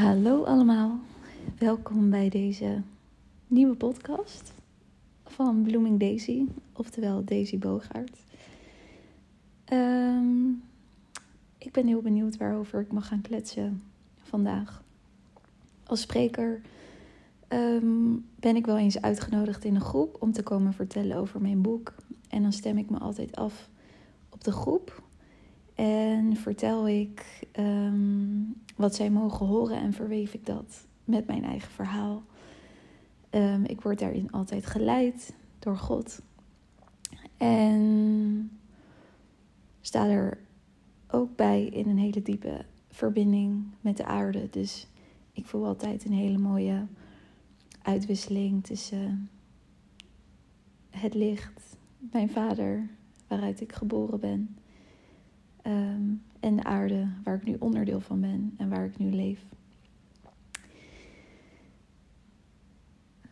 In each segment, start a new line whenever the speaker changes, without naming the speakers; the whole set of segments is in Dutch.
Hallo allemaal, welkom bij deze nieuwe podcast van Blooming Daisy, oftewel Daisy Bogaert. Ehm, ik ben heel benieuwd waarover ik mag gaan kletsen vandaag. Als spreker ehm, ben ik wel eens uitgenodigd in een groep om te komen vertellen over mijn boek. En dan stem ik me altijd af op de groep en vertel ik ehm, wat zij mogen horen en verweef ik dat met mijn eigen verhaal. Um, ik word daarin altijd geleid door God. En sta er ook bij in een hele diepe verbinding met de aarde. Dus ik voel altijd een hele mooie uitwisseling tussen het licht, mijn vader, waaruit ik geboren ben Ehm, en de aarde waar ik nu onderdeel van ben en waar ik nu leef.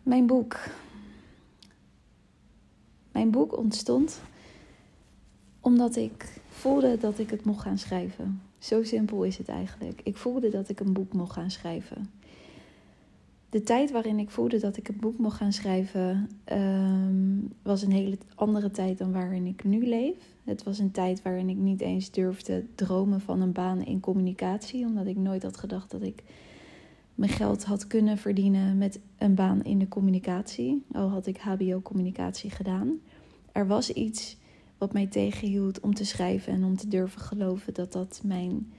Mijn boek. Mijn boek ontstond omdat ik voelde dat ik het mocht gaan schrijven. Zo simpel is het eigenlijk. Ik voelde dat ik een boek mocht gaan schrijven de tijd waarin ik voelde dat ik een boek mocht gaan schrijven, ehm, was een hele andere tijd dan waarin ik nu leef. Het was een tijd waarin ik niet eens durfde dromen van een baan in communicatie, omdat ik nooit had gedacht dat ik mijn geld had kunnen verdienen met een baan in de communicatie. Al had ik HBO-communicatie gedaan. Er was iets wat mij tegenhield om te schrijven en om te durven geloven dat dat mijn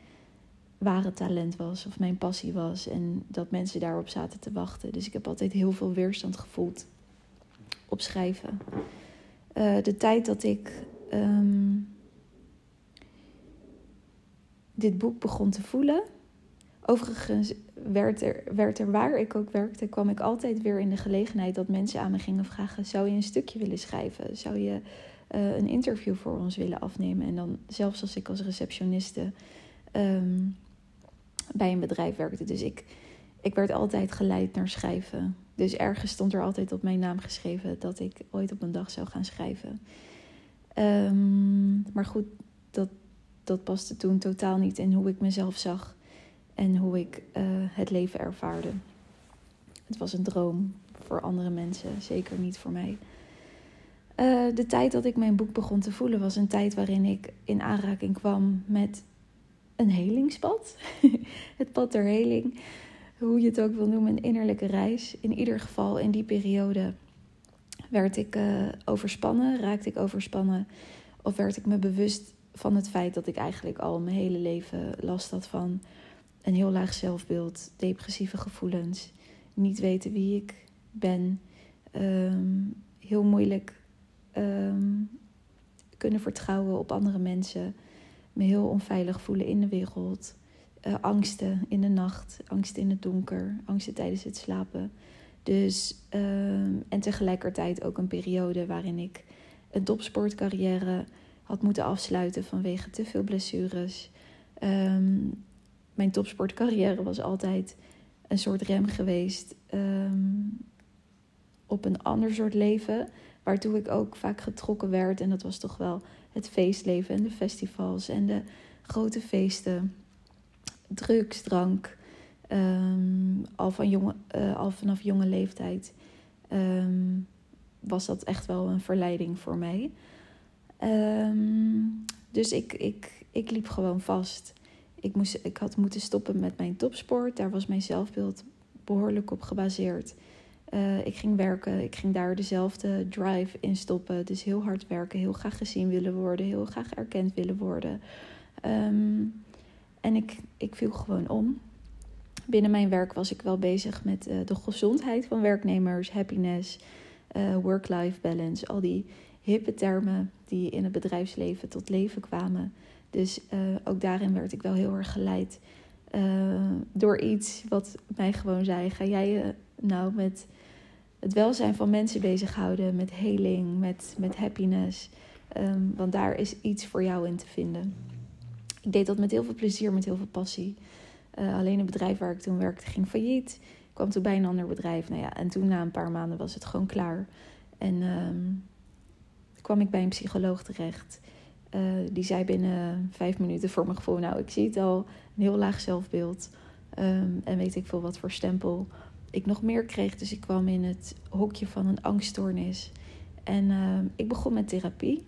ware talent was of mijn passie was en dat mensen daarop zaten te wachten. Dus ik heb altijd heel veel weerstand gevoeld op schrijven. Uh, de tijd dat ik um, dit boek begon te voelen. Overigens werd er, werd er waar ik ook werkte, kwam ik altijd weer in de gelegenheid dat mensen aan me gingen vragen: zou je een stukje willen schrijven? Zou je uh, een interview voor ons willen afnemen? En dan zelfs als ik als receptioniste um, bij een bedrijf werkte. Dus ik, ik werd altijd geleid naar schrijven. Dus ergens stond er altijd op mijn naam geschreven dat ik ooit op een dag zou gaan schrijven. Um, maar goed, dat, dat paste toen totaal niet in hoe ik mezelf zag en hoe ik uh, het leven ervaarde. Het was een droom voor andere mensen, zeker niet voor mij. Uh, de tijd dat ik mijn boek begon te voelen was een tijd waarin ik in aanraking kwam met een helingspad. het pad der heling. Hoe je het ook wil noemen, een innerlijke reis. In ieder geval in die periode werd ik uh, overspannen, raakte ik overspannen. Of werd ik me bewust van het feit dat ik eigenlijk al mijn hele leven last had van een heel laag zelfbeeld, depressieve gevoelens, niet weten wie ik ben, um, heel moeilijk um, kunnen vertrouwen op andere mensen me heel onveilig voelen in de wereld. Uh, angsten in de nacht, angsten in het donker, angsten tijdens het slapen. Dus, uh, en tegelijkertijd ook een periode waarin ik een topsportcarrière had moeten afsluiten vanwege te veel blessures. Um, mijn topsportcarrière was altijd een soort rem geweest um, op een ander soort leven. Waartoe ik ook vaak getrokken werd. En dat was toch wel het feestleven en de festivals en de grote feesten. Drugs, drank. Um, al, van jonge, uh, al vanaf jonge leeftijd um, was dat echt wel een verleiding voor mij. Um, dus ik, ik, ik liep gewoon vast. Ik, moest, ik had moeten stoppen met mijn topsport. Daar was mijn zelfbeeld behoorlijk op gebaseerd. Uh, ik ging werken, ik ging daar dezelfde drive in stoppen. Dus heel hard werken, heel graag gezien willen worden, heel graag erkend willen worden. Um, en ik, ik viel gewoon om. Binnen mijn werk was ik wel bezig met uh, de gezondheid van werknemers, happiness, uh, work-life balance, al die hippe termen die in het bedrijfsleven tot leven kwamen. Dus ook daarin werd ik wel heel erg geleid door iets wat mij gewoon zei: ga jij nou met het welzijn van mensen bezighouden, met heling, met, met happiness. Um, want daar is iets voor jou in te vinden. Ik deed dat met heel veel plezier, met heel veel passie. Uh, alleen het bedrijf waar ik toen werkte ging failliet. Ik kwam toen bij een ander bedrijf. Nou ja, en toen na een paar maanden was het gewoon klaar. En um, kwam ik bij een psycholoog terecht. Uh, die zei binnen vijf minuten voor mijn gevoel: Nou, ik zie het al, een heel laag zelfbeeld. Ehm, en weet ik veel wat voor stempel ik nog meer kreeg. Dus ik kwam in het hokje van een angststoornis. En ehm, ik begon met therapie.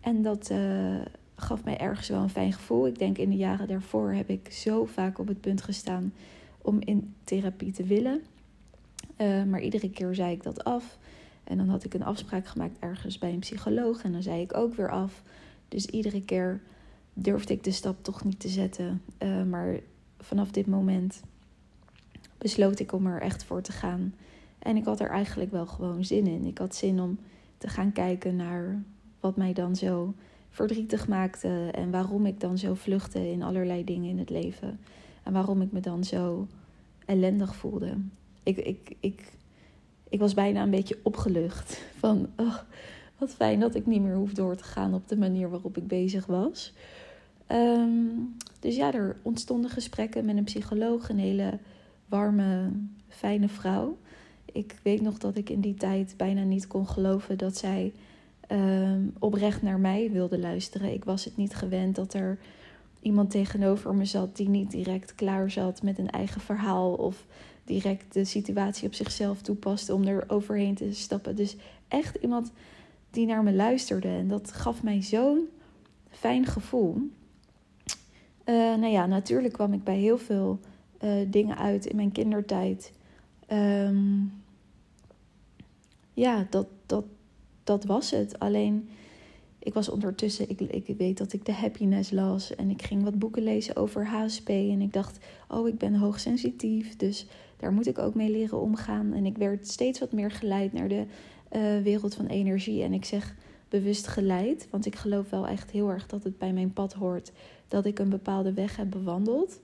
En dat uh, gaf mij ergens wel een fijn gevoel. Ik denk in de jaren daarvoor heb ik zo vaak op het punt gestaan om in therapie te willen. Uh, maar iedere keer zei ik dat af. En dan had ik een afspraak gemaakt ergens bij een psycholoog. En dan zei ik ook weer af. Dus iedere keer durfde ik de stap toch niet te zetten. Maar vanaf dit moment besloot ik om er echt voor te gaan. En ik had er eigenlijk wel gewoon zin in. Ik had zin om te gaan kijken naar wat mij dan zo verdrietig maakte en waarom ik dan zo vluchtte in allerlei dingen in het leven. En waarom ik me dan zo ellendig voelde. Ik, ik, ik, ik was bijna een beetje opgelucht van, oh, wat fijn dat ik niet meer hoef door te gaan op de manier waarop ik bezig was. Ehm, dus ja, er ontstonden gesprekken met een psycholoog, een hele warme, fijne vrouw. Ik weet nog dat ik in die tijd bijna niet kon geloven dat zij ehm, oprecht naar mij wilde luisteren. Ik was het niet gewend dat er iemand tegenover me zat die niet direct klaar zat met een eigen verhaal of direct de situatie op zichzelf toepaste om er overheen te stappen. Dus echt iemand die naar me luisterde en dat gaf mij zo'n fijn gevoel. Uh, nou ja, natuurlijk kwam ik bij heel veel uh, dingen uit in mijn kindertijd. Um, ja, dat, dat, dat was het. Alleen, ik was ondertussen, ik, ik weet dat ik de happiness las en ik ging wat boeken lezen over HSP. En ik dacht, oh, ik ben hoogsensitief, dus daar moet ik ook mee leren omgaan. En ik werd steeds wat meer geleid naar de uh, wereld van energie. En ik zeg bewust geleid, want ik geloof wel echt heel erg dat het bij mijn pad hoort dat ik een bepaalde weg heb bewandeld.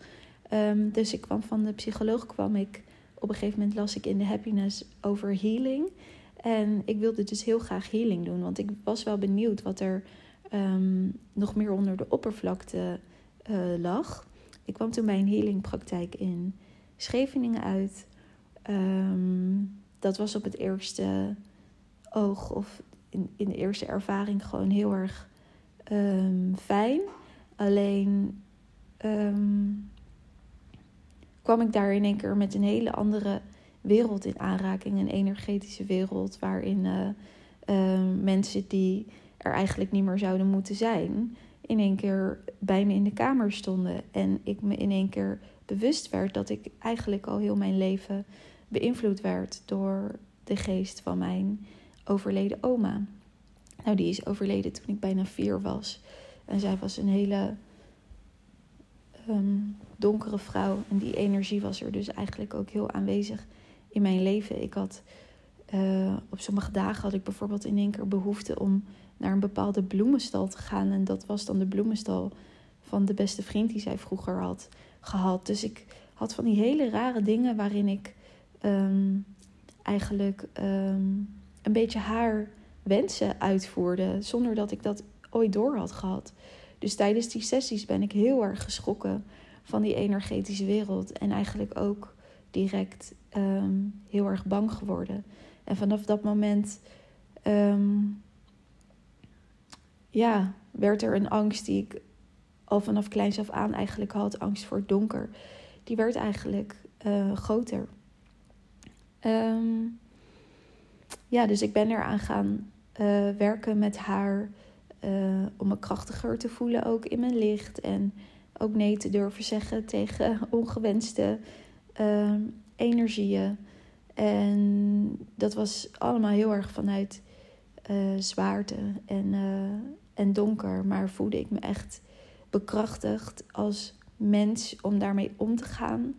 Um, dus ik kwam van de psycholoog, kwam ik op een gegeven moment las ik in de happiness over healing. En ik wilde dus heel graag healing doen, want ik was wel benieuwd wat er um, nog meer onder de oppervlakte uh, lag. Ik kwam toen bij een healingpraktijk in Scheveningen uit. Um, dat was op het eerste oog of in, in de eerste ervaring gewoon heel erg fijn. Alleen kwam ik daar in één keer met een hele andere wereld in aanraking. Een energetische wereld waarin uh, uh, mensen die er eigenlijk niet meer zouden moeten zijn, in één keer bij me in de kamer stonden. En ik me in één keer bewust werd dat ik eigenlijk al heel mijn leven beïnvloed werd door de geest van mijn overleden oma. Nou, die is overleden toen ik bijna vier was. En zij was een hele um, donkere vrouw. En die energie was er dus eigenlijk ook heel aanwezig in mijn leven. Ik had uh, op sommige dagen had ik bijvoorbeeld in één keer behoefte om naar een bepaalde bloemenstal te gaan. En dat was dan de bloemenstal van de beste vriend die zij vroeger had gehad. Dus ik had van die hele rare dingen waarin ik um, eigenlijk um, een beetje haar wensen uitvoerde. Zonder dat ik dat ooit door had gehad. Dus tijdens die sessies ben ik heel erg geschrokken van die energetische wereld. En eigenlijk ook direct um, heel erg bang geworden. En vanaf dat moment um, ja, werd er een angst die ik al vanaf kleins af aan eigenlijk had. Angst voor het donker. Die werd eigenlijk uh, groter. Um, ja, dus ik ben eraan gaan uh, werken met haar. Uh, om me krachtiger te voelen ook in mijn licht. En ook nee te durven zeggen tegen ongewenste uh, energieën. En dat was allemaal heel erg vanuit uh, zwaarte en, uh, en donker. Maar voelde ik me echt bekrachtigd als mens om daarmee om te gaan?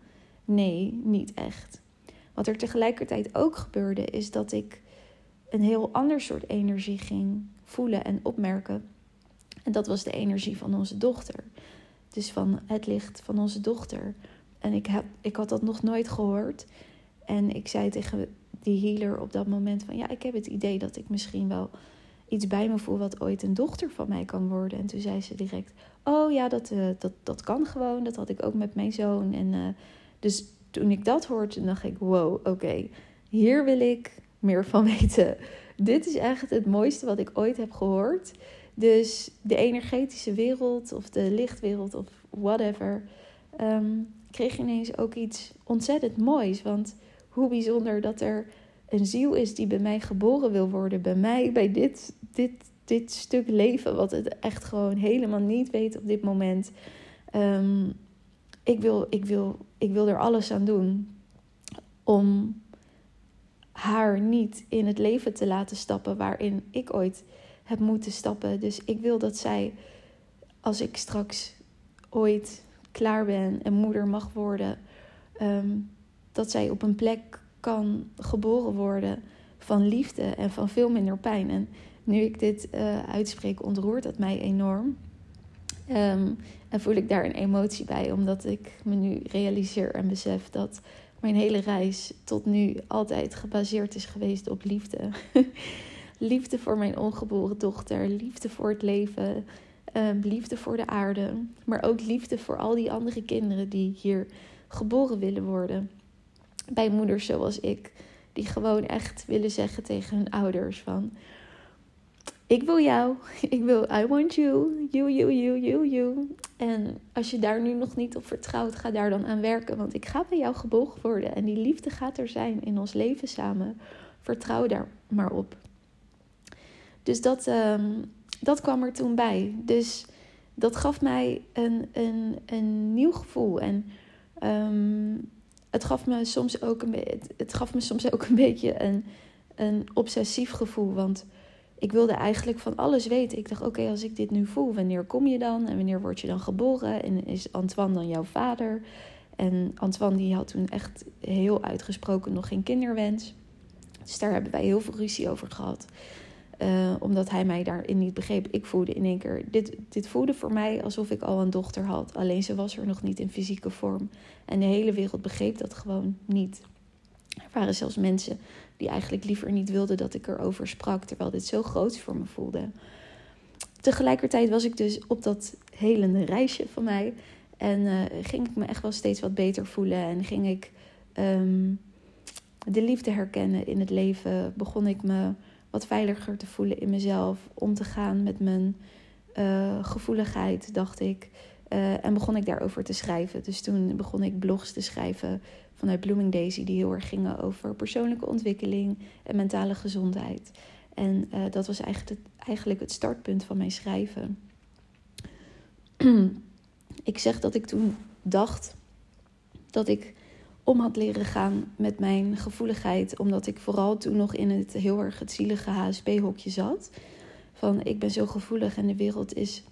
Nee, niet echt. Wat er tegelijkertijd ook gebeurde, is dat ik een heel ander soort energie ging voelen en opmerken. En dat was de energie van onze dochter. Dus van het licht van onze dochter. En ik, heb, ik had dat nog nooit gehoord. En ik zei tegen die healer op dat moment van ja, ik heb het idee dat ik misschien wel iets bij me voel wat ooit een dochter van mij kan worden. En toen zei ze direct, oh ja, dat, uh, dat, dat kan gewoon. Dat had ik ook met mijn zoon. En uh, dus toen ik dat hoorde, dacht ik, wow, oké, hier wil ik meer van weten. Dit is echt het mooiste wat ik ooit heb gehoord. Dus de energetische wereld of de lichtwereld of whatever um, kreeg ineens ook iets ontzettend moois. Want hoe bijzonder dat er een ziel is die bij mij geboren wil worden. Bij mij, bij dit, dit, dit stuk leven, wat het echt gewoon helemaal niet weet op dit moment. Ehm, ik, wil, ik, wil, ik wil er alles aan doen om haar niet in het leven te laten stappen waarin ik ooit heb moeten stappen. Dus ik wil dat zij, als ik straks ooit klaar ben en moeder mag worden, ehm, dat zij op een plek kan geboren worden van liefde en van veel minder pijn. En nu ik dit uh, uitspreek, ontroert dat mij enorm. Ehm, en voel ik daar een emotie bij, omdat ik me nu realiseer en besef dat mijn hele reis tot nu altijd gebaseerd is geweest op liefde. liefde voor mijn ongeboren dochter, liefde voor het leven, ehm, liefde voor de aarde, maar ook liefde voor al die andere kinderen die hier geboren willen worden. Bij moeders zoals ik, die gewoon echt willen zeggen tegen hun ouders van ik wil jou. Ik wil, I want you. You, you, you, you, you. En als je daar nu nog niet op vertrouwt, ga daar dan aan werken. Want ik ga bij jou gebogen worden. En die liefde gaat er zijn in ons leven samen. Vertrouw daar maar op. Dus dat, um, dat kwam er toen bij. Dus dat gaf mij een, een, een nieuw gevoel. En um, het, gaf me soms ook een, het gaf me soms ook een beetje een, een obsessief gevoel. Want ik wilde eigenlijk van alles weten. Ik dacht, oké, als ik dit nu voel, wanneer kom je dan? En wanneer word je dan geboren? En is Antoine dan jouw vader? En Antoine die had toen echt heel uitgesproken nog geen kinderwens. Dus daar hebben wij heel veel ruzie over gehad. Uh, omdat hij mij daarin niet begreep. Ik voelde in één keer. Dit, dit voelde voor mij alsof ik al een dochter had. Alleen ze was er nog niet in fysieke vorm. En de hele wereld begreep dat gewoon niet. Er waren zelfs mensen die eigenlijk liever niet wilden dat ik erover sprak, terwijl dit zo groot voor me voelde. Tegelijkertijd was ik dus op dat helende reisje van mij en uh, ging ik me echt wel steeds wat beter voelen en ging ik um, de liefde herkennen in het leven. Begon ik me wat veiliger te voelen in mezelf, om te gaan met mijn uh, gevoeligheid, dacht ik. Uh, en begon ik daarover te schrijven. Dus toen begon ik blogs te schrijven vanuit Blooming Daisy, die heel erg gingen over persoonlijke ontwikkeling en mentale gezondheid. En uh, dat was eigenlijk het, eigenlijk het startpunt van mijn schrijven. ik zeg dat ik toen dacht dat ik om had leren gaan met mijn gevoeligheid, omdat ik vooral toen nog in het heel erg het zielige HSP-hokje zat. Van ik ben zo gevoelig en de wereld is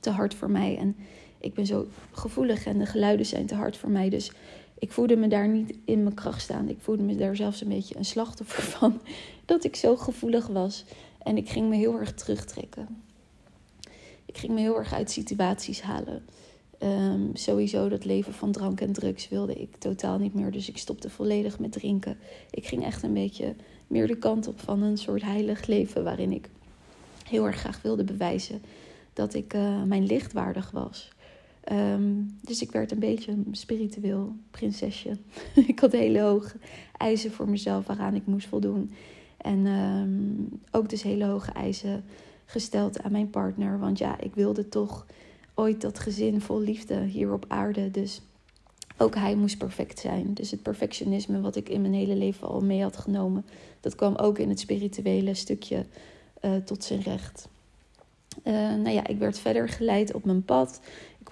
te hard voor mij. En ik ben zo gevoelig en de geluiden zijn te hard voor mij. Dus ik voelde me daar niet in mijn kracht staan. Ik voelde me daar zelfs een beetje een slachtoffer van. Dat ik zo gevoelig was. En ik ging me heel erg terugtrekken. Ik ging me heel erg uit situaties halen. Ehm, sowieso dat leven van drank en drugs wilde ik totaal niet meer. Dus ik stopte volledig met drinken. Ik ging echt een beetje meer de kant op van een soort heilig leven. Waarin ik heel erg graag wilde bewijzen dat ik uh, mijn lichtwaardig was. Um, dus ik werd een beetje een spiritueel prinsesje. ik had hele hoge eisen voor mezelf waaraan ik moest voldoen. En um, ook dus hele hoge eisen gesteld aan mijn partner. Want ja, ik wilde toch ooit dat gezin vol liefde hier op aarde. Dus ook hij moest perfect zijn. Dus het perfectionisme wat ik in mijn hele leven al mee had genomen, dat kwam ook in het spirituele stukje uh, tot zijn recht. Uh, nou ja, ik werd verder geleid op mijn pad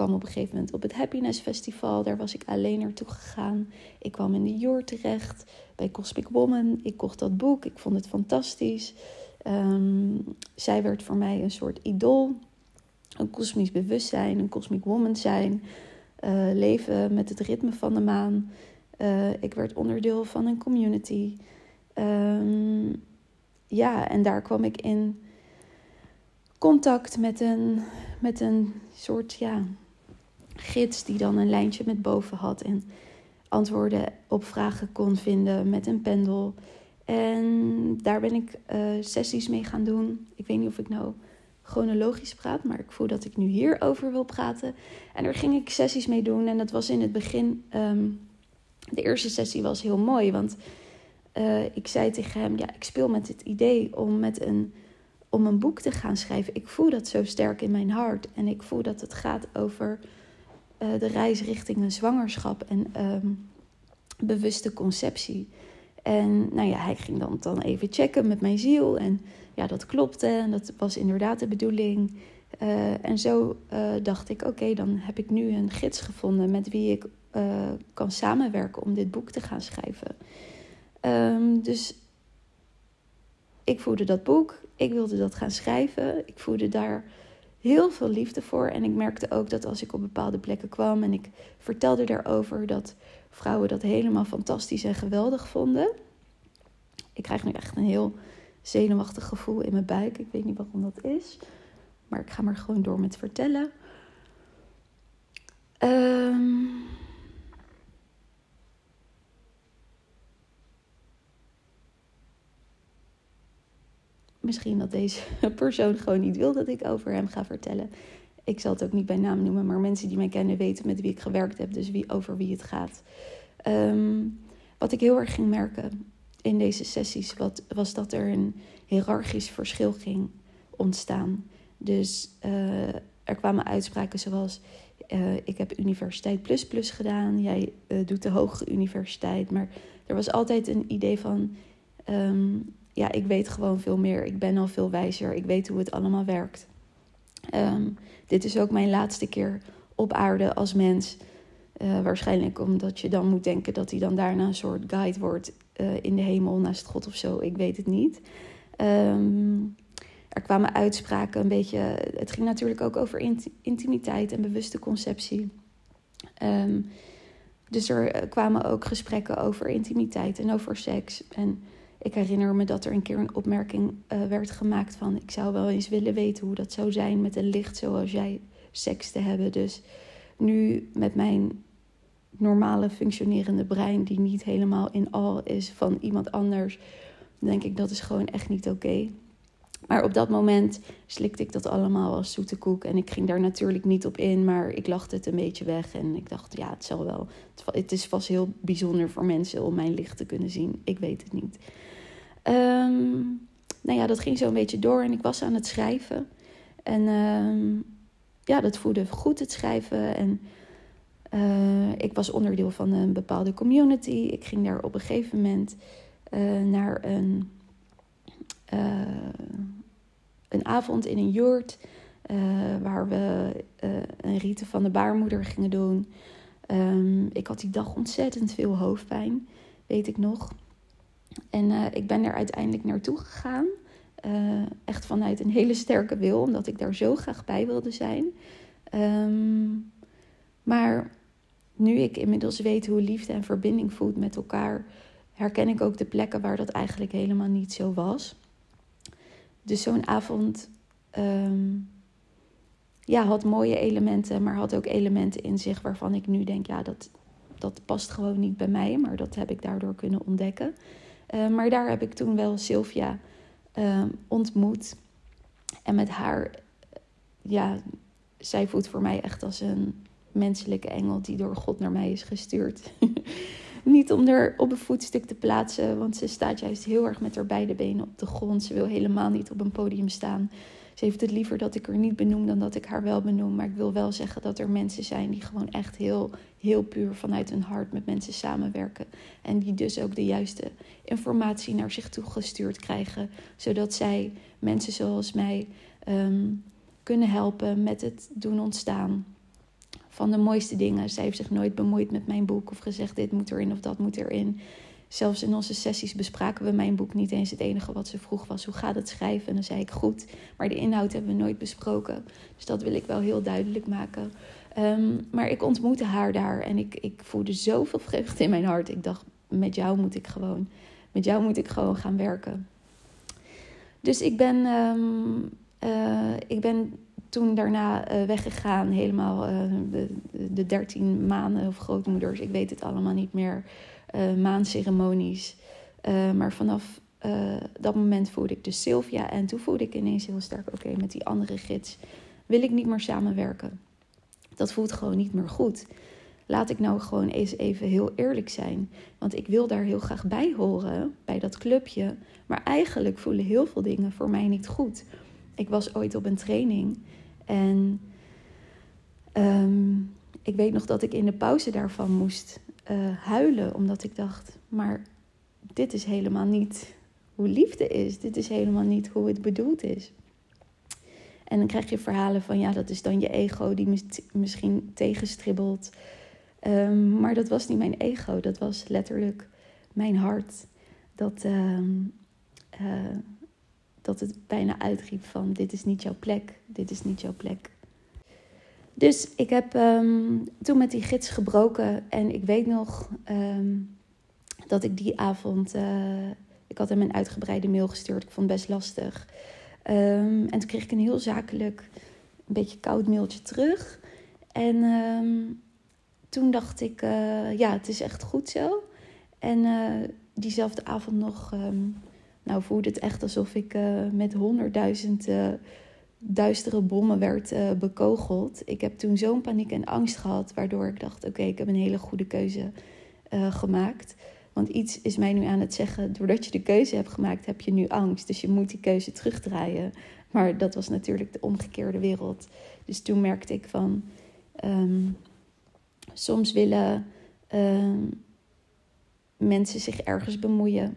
kwam op een gegeven moment op het Happiness Festival. Daar was ik alleen naartoe gegaan. Ik kwam in de Your terecht bij Cosmic Woman. Ik kocht dat boek. Ik vond het fantastisch. Um, zij werd voor mij een soort idool. Een kosmisch bewustzijn, een cosmic woman zijn. Uh, leven met het ritme van de maan. Uh, ik werd onderdeel van een community. Um, ja, en daar kwam ik in contact met een, met een soort ja, gids die dan een lijntje met boven had en antwoorden op vragen kon vinden met een pendel. En daar ben ik uh, sessies mee gaan doen. Ik weet niet of ik nou chronologisch praat, maar ik voel dat ik nu hierover wil praten. En daar ging ik sessies mee doen. En dat was in het begin. Um, de eerste sessie was heel mooi, want uh, ik zei tegen hem: Ja, ik speel met het idee om met een om een boek te gaan schrijven. Ik voel dat zo sterk in mijn hart. En ik voel dat het gaat over de reis richting een zwangerschap en ehm, bewuste conceptie. En nou ja, hij ging dan, dan even checken met mijn ziel. En ja, dat klopte en dat was inderdaad de bedoeling. Uh, en zo uh, dacht ik, oké, dan heb ik nu een gids gevonden met wie ik uh, kan samenwerken om dit boek te gaan schrijven. Um, dus ik voelde dat boek, ik wilde dat gaan schrijven. Ik voelde daar heel veel liefde voor. En ik merkte ook dat als ik op bepaalde plekken kwam en ik vertelde daarover, dat vrouwen dat helemaal fantastisch en geweldig vonden. Ik krijg nu echt een heel zenuwachtig gevoel in mijn buik. Ik weet niet waarom dat is. Maar ik ga maar gewoon door met vertellen. Um, misschien dat deze persoon gewoon niet wil dat ik over hem ga vertellen. Ik zal het ook niet bij naam noemen, maar mensen die mij kennen weten met wie ik gewerkt heb, dus wie, over wie het gaat. Ehm, wat ik heel erg ging merken in deze sessies, wat, was dat er een hiërarchisch verschil ging ontstaan. Dus uh, er kwamen uitspraken zoals: uh, Ik heb Universiteit Plus Plus gedaan, jij uh, doet de hogere universiteit. Maar er was altijd een idee van: um, Ja, ik weet gewoon veel meer, ik ben al veel wijzer, ik weet hoe het allemaal werkt. Um, dit is ook mijn laatste keer op aarde als mens. Uh, waarschijnlijk omdat je dan moet denken dat hij dan daarna een soort guide wordt uh, in de hemel naast God of zo. Ik weet het niet. Um, er kwamen uitspraken, een beetje. Het ging natuurlijk ook over intimiteit en bewuste conceptie. Um, dus er eh, kwamen ook gesprekken over intimiteit en over seks. En ik herinner me dat er een keer een opmerking uh, werd gemaakt van... ik zou wel eens willen weten hoe dat zou zijn met een licht zoals jij seks te hebben. Dus nu met mijn normale functionerende brein... die niet helemaal in al is van iemand anders... denk ik dat is gewoon echt niet oké. Maar op dat moment slikte ik dat allemaal als zoete koek. En ik ging daar natuurlijk niet op in, maar ik lachte het een beetje weg. En ik dacht, ja, het zal wel. Het is vast heel bijzonder voor mensen om mijn licht te kunnen zien. Ik weet het niet. Um, nou ja, dat ging zo een beetje door en ik was aan het schrijven. En um, ja, dat voelde goed, het schrijven. En uh, ik was onderdeel van een bepaalde community. Ik ging daar op een gegeven moment uh, naar een uh, een avond in een yurt. Uh, waar we uh, een rieten van de baarmoeder gingen doen. Um, ik had die dag ontzettend veel hoofdpijn, weet ik nog. En uh, ik ben er uiteindelijk naartoe gegaan. echt vanuit een hele sterke wil, omdat ik daar zo graag bij wilde zijn. Um, maar nu ik inmiddels weet hoe liefde en verbinding voelt met elkaar, herken ik ook de plekken waar dat eigenlijk helemaal niet zo was. Dus zo'n avond um, ja, had mooie elementen, maar had ook elementen in zich waarvan ik nu denk, ja, dat, dat past gewoon niet bij mij. Maar dat heb ik daardoor kunnen ontdekken. Uh, maar daar heb ik toen wel Sylvia uh, ontmoet. En met haar, ja, zij voelt voor mij echt als een menselijke engel die door God naar mij is gestuurd. Niet om er op een voetstuk te plaatsen, want ze staat juist heel erg met haar beide benen op de grond. Ze wil helemaal niet op een podium staan. Ze heeft het liever dat ik er niet benoem dan dat ik haar wel benoem. Maar ik wil wel zeggen dat er mensen zijn die gewoon echt heel, heel puur vanuit hun hart met mensen samenwerken. En die dus ook de juiste informatie naar zich toe gestuurd krijgen. Zodat zij mensen zoals mij um, kunnen helpen met het doen ontstaan van de mooiste dingen. Zij heeft zich nooit bemoeid met mijn boek of gezegd dit moet erin of dat moet erin. Zelfs in onze sessies bespraken we mijn boek niet eens. Het enige wat ze vroeg was hoe gaat het schrijven? En dan zei ik goed, maar de inhoud hebben we nooit besproken. Dus dat wil ik wel heel duidelijk maken. Um, maar ik ontmoette haar daar en ik, ik voelde zoveel vreugde in mijn hart. Ik dacht, met jou moet ik gewoon, met jou moet ik gewoon gaan werken. Dus ik ben, um, uh, ik ben toen daarna uh, weggegaan, helemaal uh, de, de 13 maanden of grootmoeders, ik weet het allemaal niet meer, uh, maanceremonies. maar vanaf dat moment voelde ik dus Sylvia en toen voelde ik ineens heel sterk, oké, met die andere gids wil ik niet meer samenwerken. Dat voelt gewoon niet meer goed. Laat ik nou gewoon eens even heel eerlijk zijn. Want ik wil daar heel graag bij horen, bij dat clubje. Maar eigenlijk voelen heel veel dingen voor mij niet goed. Ik was ooit op een training en um, ik weet nog dat ik in de pauze daarvan moest uh, huilen, omdat ik dacht: maar dit is helemaal niet hoe liefde is. Dit is helemaal niet hoe het bedoeld is. En dan krijg je verhalen van ja, dat is dan je ego die misschien tegenstribbelt. Um, maar dat was niet mijn ego, dat was letterlijk mijn hart. Dat, uh, uh, dat het bijna uitriep van dit is niet jouw plek, dit is niet jouw plek. Dus ik heb um, toen met die gids gebroken en ik weet nog um, dat ik die avond, uh, ik had hem een uitgebreide mail gestuurd, ik vond het best lastig. Um, en toen kreeg ik een heel zakelijk, een beetje koud mailtje terug. En toen dacht ik, uh, ja, het is echt goed zo. En uh, diezelfde avond nog, nou voelde het echt alsof ik uh, met honderdduizend duistere bommen werd uh, bekogeld. Ik heb toen zo'n paniek en angst gehad, waardoor ik dacht: oké, ik heb een hele goede keuze gemaakt. Want iets is mij nu aan het zeggen: doordat je de keuze hebt gemaakt, heb je nu angst. Dus je moet die keuze terugdraaien. Maar dat was natuurlijk de omgekeerde wereld. Dus toen merkte ik van: um, soms willen um, mensen zich ergens bemoeien.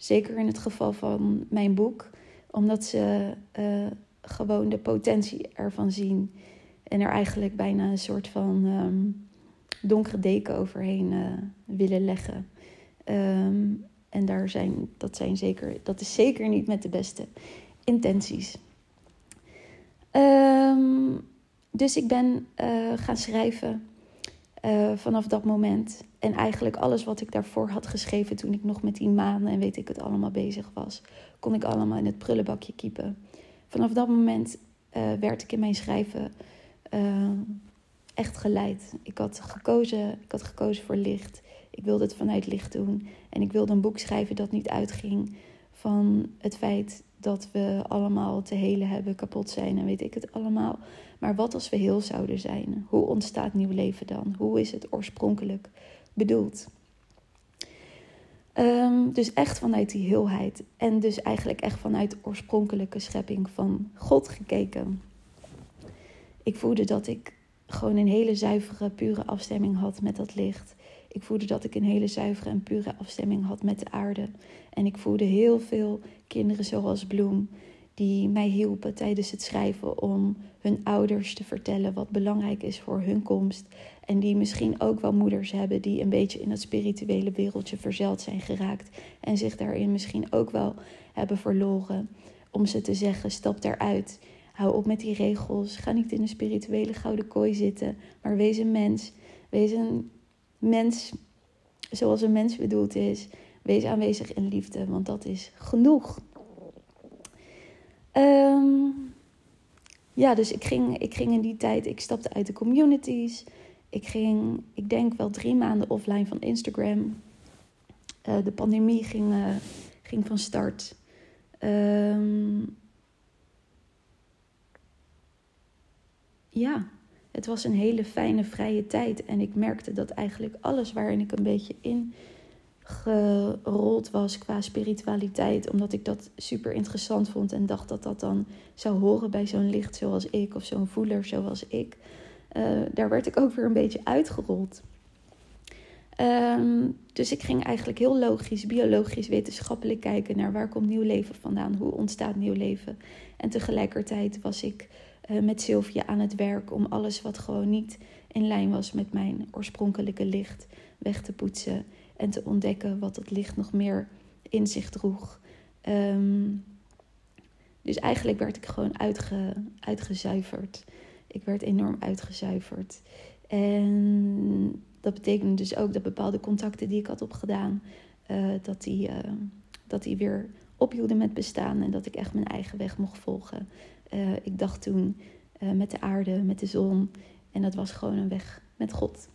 Zeker in het geval van mijn boek, omdat ze. Uh, gewoon de potentie ervan zien. En er eigenlijk bijna een soort van um, donkere deken overheen uh, willen leggen. Um, en daar zijn, dat, zijn zeker, dat is zeker niet met de beste intenties. Um, dus ik ben uh, gaan schrijven uh, vanaf dat moment. En eigenlijk alles wat ik daarvoor had geschreven toen ik nog met die maanden en weet ik het allemaal bezig was, kon ik allemaal in het prullenbakje kiepen vanaf dat moment uh, werd ik in mijn schrijven uh, echt geleid. Ik had, gekozen, ik had gekozen voor licht. Ik wilde het vanuit licht doen. En ik wilde een boek schrijven dat niet uitging van het feit dat we allemaal te helen hebben, kapot zijn en weet ik het allemaal. Maar wat als we heel zouden zijn? Hoe ontstaat nieuw leven dan? Hoe is het oorspronkelijk bedoeld? Um, dus echt vanuit die heelheid. En dus eigenlijk echt vanuit de oorspronkelijke schepping van God gekeken. Ik voelde dat ik gewoon een hele zuivere, pure afstemming had met dat licht. Ik voelde dat ik een hele zuivere en pure afstemming had met de aarde. En ik voelde heel veel kinderen zoals Bloem, die mij hielpen tijdens het schrijven om hun ouders te vertellen wat belangrijk is voor hun komst. En die misschien ook wel moeders hebben die een beetje in het spirituele wereldje verzeld zijn geraakt. En zich daarin misschien ook wel hebben verloren. Om ze te zeggen: stap eruit. Hou op met die regels. Ga niet in een spirituele gouden kooi zitten. Maar wees een mens. Wees een mens zoals een mens bedoeld is. Wees aanwezig in liefde, want dat is genoeg. Um, ja, dus ik ging, ik ging in die tijd, ik stapte uit de communities. Ik ging, ik denk wel drie maanden offline van Instagram. Uh, de pandemie ging, uh, ging van start. Um, ja, het was een hele fijne, vrije tijd. En ik merkte dat eigenlijk alles waarin ik een beetje in gerold was qua spiritualiteit. Omdat ik dat super interessant vond en dacht dat dat dan zou horen bij zo'n licht zoals ik of zo'n voeler zoals ik. Uh, daar werd ik ook weer een beetje uitgerold. Um, dus ik ging eigenlijk heel logisch, biologisch, wetenschappelijk kijken naar waar komt nieuw leven vandaan, hoe ontstaat nieuw leven. En tegelijkertijd was ik uh, met Sylvia aan het werk om alles wat gewoon niet in lijn was met mijn oorspronkelijke licht weg te poetsen en te ontdekken wat dat licht nog meer in zich droeg. Um, dus eigenlijk werd ik gewoon uitge, uitgezuiverd. Ik werd enorm uitgezuiverd. En dat betekende dus ook dat bepaalde contacten die ik had opgedaan, uh, dat, die, uh, dat die weer ophielden met bestaan en dat ik echt mijn eigen weg mocht volgen. Uh, ik dacht toen met de aarde, met de zon. En dat was gewoon een weg met God.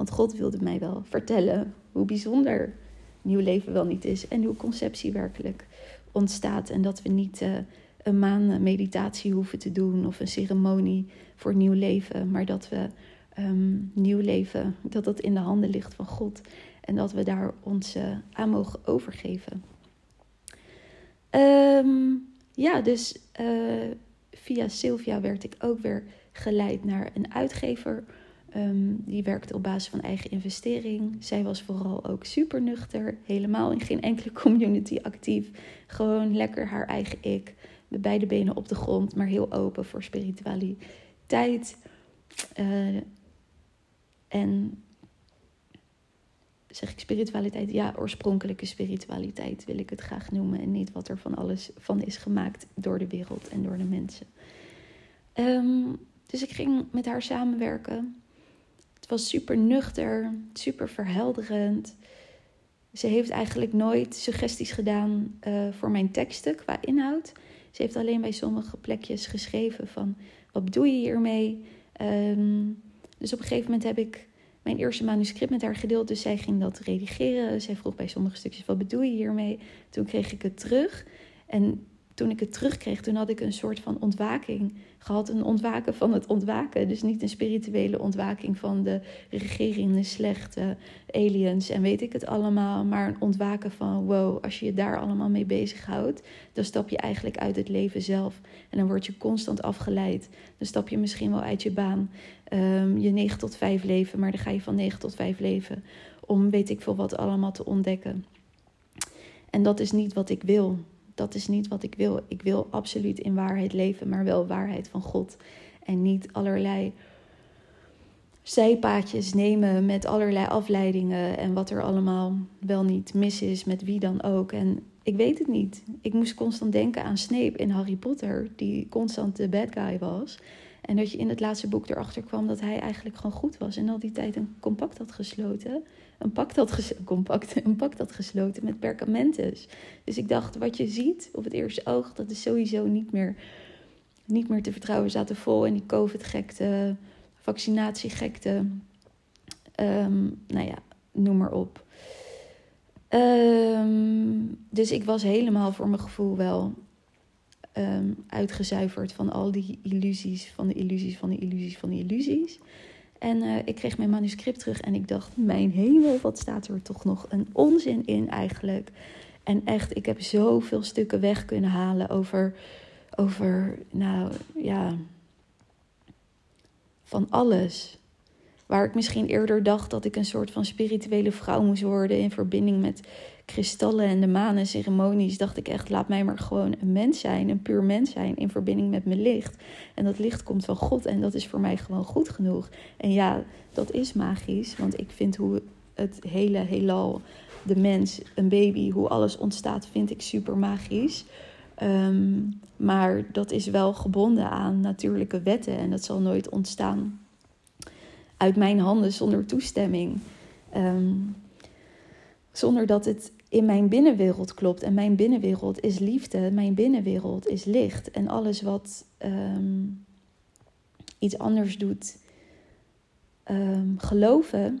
Want God wilde mij wel vertellen hoe bijzonder nieuw leven wel niet is en hoe conceptie werkelijk ontstaat. En dat we niet uh, een maand meditatie hoeven te doen of een ceremonie voor nieuw leven, maar dat we um, nieuw leven, dat dat in de handen ligt van God en dat we daar ons aan mogen overgeven. Um, ja, dus uh, via Sylvia werd ik ook weer geleid naar een uitgever. Ehm, die werkte op basis van eigen investering. Zij was vooral ook super nuchter, helemaal in geen enkele community actief. Gewoon lekker haar eigen ik, met beide benen op de grond, maar heel open voor spiritualiteit. Uh, en zeg ik spiritualiteit? Ja, oorspronkelijke spiritualiteit wil ik het graag noemen. En niet wat er van alles van is gemaakt door de wereld en door de mensen. Ehm, dus ik ging met haar samenwerken. Was super nuchter, super verhelderend. Ze heeft eigenlijk nooit suggesties gedaan uh, voor mijn teksten qua inhoud. Ze heeft alleen bij sommige plekjes geschreven van wat bedoel je hiermee? Um, dus op een gegeven moment heb ik mijn eerste manuscript met haar gedeeld. Dus zij ging dat redigeren. Zij vroeg bij sommige stukjes: wat bedoel je hiermee? Toen kreeg ik het terug. En toen ik het terugkreeg, toen had ik een soort van ontwaking gehad. Een ontwaken van het ontwaken. Dus niet een spirituele ontwaking van de regering, de slechte aliens en weet ik het allemaal. Maar een ontwaken van wow, als je je daar allemaal mee bezighoudt, dan stap je eigenlijk uit het leven zelf. En dan word je constant afgeleid. Dan stap je misschien wel uit je baan, um, je 9 tot 5 leven, maar dan ga je van 9 tot 5 leven. Om weet ik veel wat allemaal te ontdekken. En dat is niet wat ik wil dat is niet wat ik wil. Ik wil absoluut in waarheid leven, maar wel waarheid van God. En niet allerlei zijpaadjes nemen met allerlei afleidingen en wat er allemaal wel niet mis is met wie dan ook. En ik weet het niet. Ik moest constant denken aan Snape in Harry Potter, die constant de bad guy was. En dat je in het laatste boek erachter kwam dat hij eigenlijk gewoon goed was en al die tijd een compact had gesloten een pact had, ges een pact had gesloten met perkamentus. Dus ik dacht, wat je ziet op het eerste oog, dat is sowieso niet meer, niet meer te vertrouwen. We zaten vol in die COVID-gekte, vaccinatiegekte. Um, nou ja, noem maar op. Um, dus ik was helemaal voor mijn gevoel wel um, uitgezuiverd van al die illusies, van de illusies, van de illusies, van de illusies. En uh, ik kreeg mijn manuscript terug en ik dacht, mijn hemel, wat staat er toch nog een onzin in eigenlijk. En echt, ik heb zoveel stukken weg kunnen halen over, over nou ja, van alles. Waar ik misschien eerder dacht dat ik een soort van spirituele vrouw moest worden in verbinding met kristallen en de manen ceremonies, dacht ik echt, laat mij maar gewoon een mens zijn, een puur mens zijn in verbinding met mijn licht. En dat licht komt van God en dat is voor mij gewoon goed genoeg. En ja, dat is magisch, want ik vind hoe het hele heelal, de mens, een baby, hoe alles ontstaat, vind ik super magisch. Ehm, maar dat is wel gebonden aan natuurlijke wetten en dat zal nooit ontstaan uit mijn handen zonder toestemming. Ehm, zonder dat het in mijn binnenwereld klopt. En mijn binnenwereld is liefde, mijn binnenwereld is licht. En alles wat ehm, iets anders doet, ehm, geloven,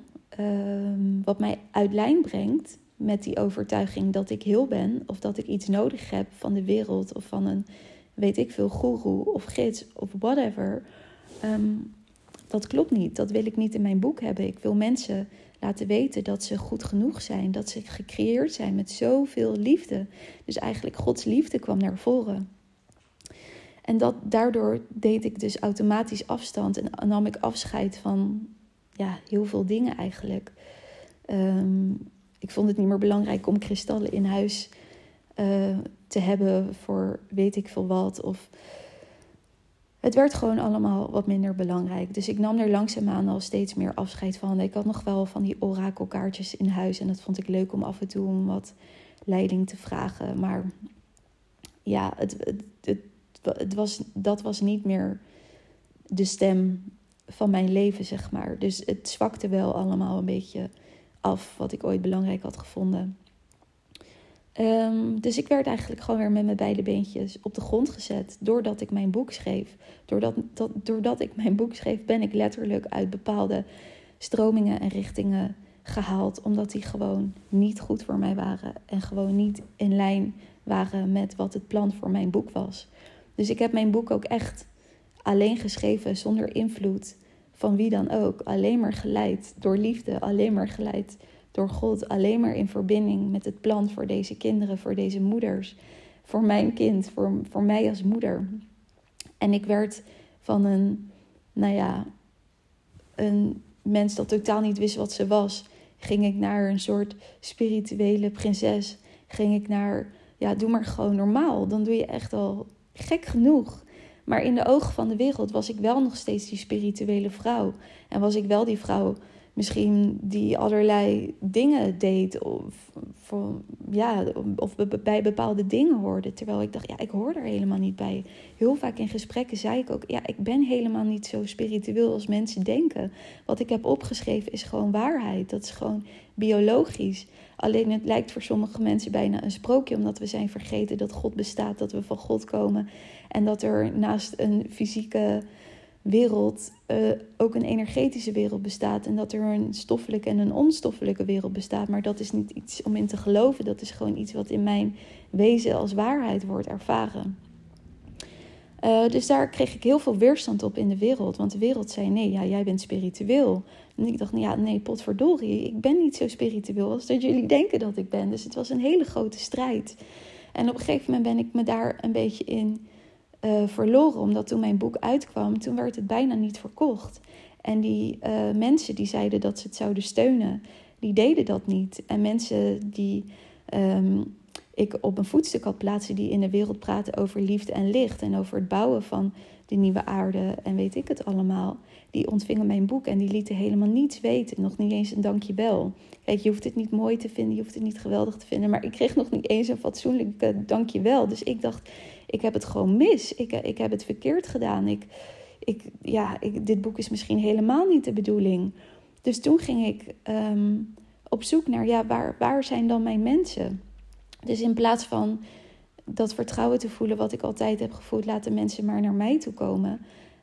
wat mij uit lijn brengt met die overtuiging dat ik heel ben, of dat ik iets nodig heb van de wereld of van een, weet ik veel, guru of gids of whatever dat klopt niet. Dat wil ik niet in mijn boek hebben. Ik wil mensen laten weten dat ze goed genoeg zijn, dat ze gecreëerd zijn met zoveel liefde. Dus eigenlijk Gods liefde kwam naar voren. En dat, daardoor deed ik dus automatisch afstand en nam ik afscheid van ja, heel veel dingen eigenlijk. Ehm, ik vond het niet meer belangrijk om kristallen in huis uh, te hebben voor weet ik veel wat. Of het werd gewoon allemaal wat minder belangrijk. Dus ik nam er langzaamaan al steeds meer afscheid van. Ik had nog wel van die orakelkaartjes in huis. En dat vond ik leuk om af en toe om wat leiding te vragen. Maar ja, het, het, het, was, dat was niet meer de stem van mijn leven, zeg maar. Dus het zwakte wel allemaal een beetje af wat ik ooit belangrijk had gevonden. Ehm, dus ik werd eigenlijk gewoon weer met mijn beide beentjes op de grond gezet. Doordat ik mijn boek schreef. Doordat, dat, doordat ik mijn boek schreef, ben ik letterlijk uit bepaalde stromingen en richtingen gehaald. Omdat die gewoon niet goed voor mij waren. En gewoon niet in lijn waren met wat het plan voor mijn boek was. Dus ik heb mijn boek ook echt alleen geschreven, zonder invloed van wie dan ook. Alleen maar geleid door liefde, alleen maar geleid door God alleen maar in verbinding met het plan voor deze kinderen, voor deze moeders, voor mijn kind, voor, voor mij als moeder. En ik werd van een nou ja, een mens dat totaal niet wist wat ze was, ging ik naar een soort spirituele prinses. Ging ik naar, ja, doe maar gewoon normaal. Dan doe je echt al gek genoeg. Maar in de ogen van de wereld was ik wel nog steeds die spirituele vrouw. En was ik wel die vrouw misschien die allerlei dingen deed of, voor, ja, of bij bepaalde dingen hoorde. Terwijl ik dacht, ja, ik hoor er helemaal niet bij. Heel vaak in gesprekken zei ik ook, ja, ik ben helemaal niet zo spiritueel als mensen denken. Wat ik heb opgeschreven is gewoon waarheid. Dat is gewoon biologisch. Alleen het lijkt voor sommige mensen bijna een sprookje, omdat we zijn vergeten dat God bestaat, dat we van God komen en dat er naast een fysieke wereld uh, ook een energetische wereld bestaat. En dat er een stoffelijke en een onstoffelijke wereld bestaat. Maar dat is niet iets om in te geloven. Dat is gewoon iets wat in mijn wezen als waarheid wordt ervaren. Uh, dus daar kreeg ik heel veel weerstand op in de wereld. Want de wereld zei: nee, ja, jij bent spiritueel. En ik dacht: ja, nee, potverdorie. Ik ben niet zo spiritueel als dat jullie denken dat ik ben. Dus het was een hele grote strijd. En op een gegeven moment ben ik me daar een beetje in uh, verloren. Omdat toen mijn boek uitkwam, toen werd het bijna niet verkocht. En die uh, mensen die zeiden dat ze het zouden steunen, die deden dat niet. En mensen die um, ik op een voetstuk had plaatsen, die in de wereld praten over liefde en licht en over het bouwen van de nieuwe aarde en weet ik het allemaal, die ontvingen mijn boek en die lieten helemaal niets weten. Nog niet eens een dankjewel. Kijk, je hoeft het niet mooi te vinden, je hoeft het niet geweldig te vinden, maar ik kreeg nog niet eens een fatsoenlijk dankjewel. Dus ik dacht, ik heb het gewoon mis. Ik, ik heb het verkeerd gedaan. Ik, ik, ja, ik, dit boek is misschien helemaal niet de bedoeling. Dus toen ging ik ehm, op zoek naar, ja, waar, waar zijn dan mijn mensen? Dus in plaats van dat vertrouwen te voelen wat ik altijd heb gevoeld, laten mensen maar naar mij toe komen.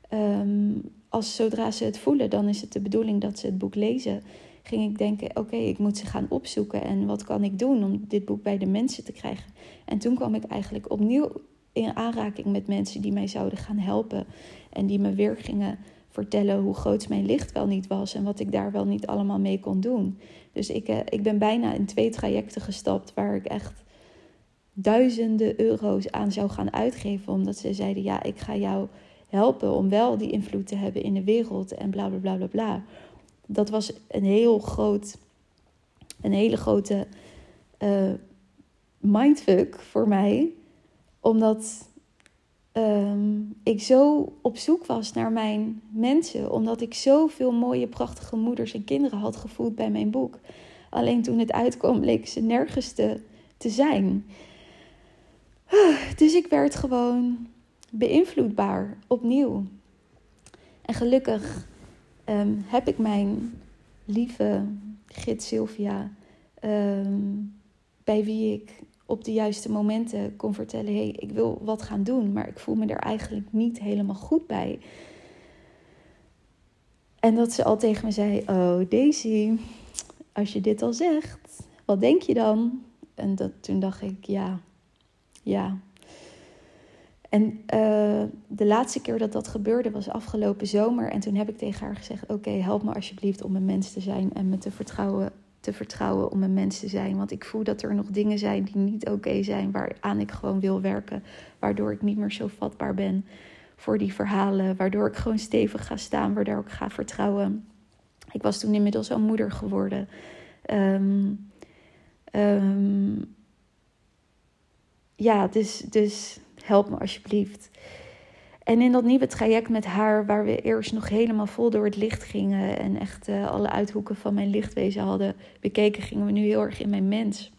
Ehm, als zodra ze het voelen, dan is het de bedoeling dat ze het boek lezen. Ging ik denken: oké, ik moet ze gaan opzoeken en wat kan ik doen om dit boek bij de mensen te krijgen? En toen kwam ik eigenlijk opnieuw in aanraking met mensen die mij zouden gaan helpen. En die me weer gingen vertellen hoe groot mijn licht wel niet was en wat ik daar wel niet allemaal mee kon doen. Dus ik, eh, ik ben bijna in twee trajecten gestapt waar ik echt duizenden euro's aan zou gaan uitgeven. Omdat ze zeiden: Ja, ik ga jou helpen om wel die invloed te hebben in de wereld en bla bla bla bla bla. Dat was een heel groot, een hele grote uh, mindfuck voor mij omdat ehm, ik zo op zoek was naar mijn mensen. Omdat ik zoveel mooie, prachtige moeders en kinderen had gevoeld bij mijn boek. Alleen toen het uitkwam, bleek ze nergens te, te zijn. Dus ik werd gewoon beïnvloedbaar opnieuw. En gelukkig ehm, heb ik mijn lieve gids Sylvia, ehm, bij wie ik op de juiste momenten kon vertellen: hé, hey, ik wil wat gaan doen, maar ik voel me er eigenlijk niet helemaal goed bij. En dat ze al tegen me zei: Oh, Daisy, als je dit al zegt, wat denk je dan? En dat, toen dacht ik: Ja, ja. En uh, de laatste keer dat dat gebeurde was afgelopen zomer. En toen heb ik tegen haar gezegd: Oké, help me alsjeblieft om een mens te zijn en me te vertrouwen te vertrouwen om een mens te zijn. Want ik voel dat er nog dingen zijn die niet oké zijn, waaraan ik gewoon wil werken. Waardoor ik niet meer zo vatbaar ben voor die verhalen. Waardoor ik gewoon stevig ga staan, waardoor ik ga vertrouwen. Ik was toen inmiddels al moeder geworden. Um, ja, dus, dus help me alsjeblieft. En in dat nieuwe traject met haar, waar we eerst nog helemaal vol door het licht gingen en echt uh, alle uithoeken van mijn lichtwezen hadden bekeken, gingen we nu heel erg in mijn mens.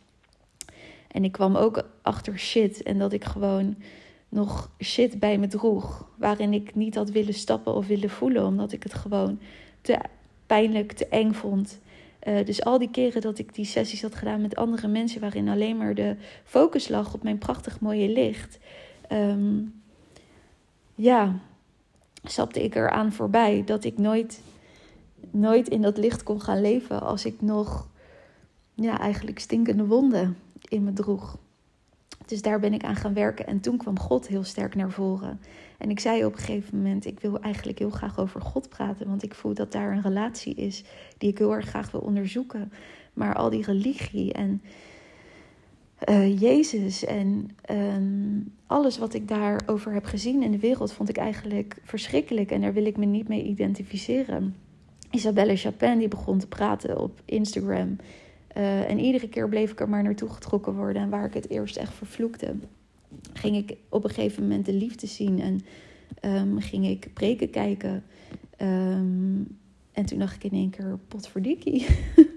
En ik kwam ook achter shit en dat ik gewoon nog shit bij me droeg, waarin ik niet had willen stappen of willen voelen, omdat ik het gewoon te pijnlijk, te eng vond. Uh, dus al die keren dat ik die sessies had gedaan met andere mensen, waarin alleen maar de focus lag op mijn prachtig mooie licht. Um, ja, stapte ik eraan voorbij dat ik nooit, nooit in dat licht kon gaan leven als ik nog ja, eigenlijk stinkende wonden in me droeg. Dus daar ben ik aan gaan werken en toen kwam God heel sterk naar voren. En ik zei op een gegeven moment: Ik wil eigenlijk heel graag over God praten, want ik voel dat daar een relatie is die ik heel erg graag wil onderzoeken. Maar al die religie en uh, Jezus en ehm, alles wat ik daarover heb gezien in de wereld vond ik eigenlijk verschrikkelijk en daar wil ik me niet mee identificeren. Isabelle Chapin die begon te praten op Instagram. Uh, en iedere keer bleef ik er maar naartoe getrokken worden. En waar ik het eerst echt vervloekte, ging ik op een gegeven moment de liefde zien. En um, ging ik preken kijken. Um, en toen dacht ik in één keer, potverdikkie.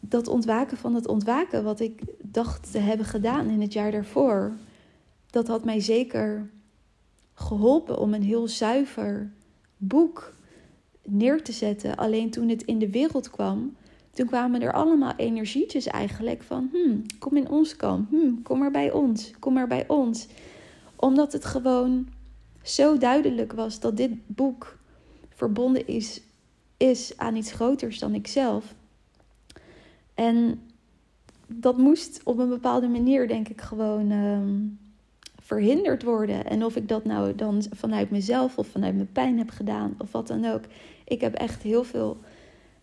dat ontwaken van het ontwaken, wat ik dacht te hebben gedaan in het jaar daarvoor, dat had mij zeker geholpen om een heel zuiver boek neer te zetten. Alleen toen het in de wereld kwam, toen kwamen er allemaal energietjes eigenlijk van, hmm, kom in ons kamp, hmm, kom maar bij ons, kom maar bij ons. Omdat het gewoon zo duidelijk was dat dit boek verbonden is, is aan iets groters dan ikzelf. En dat moest op een bepaalde manier, denk ik, gewoon ehm, verhinderd worden. En of ik dat nou dan vanuit mezelf of vanuit mijn pijn heb gedaan of wat dan ook. Ik heb echt heel veel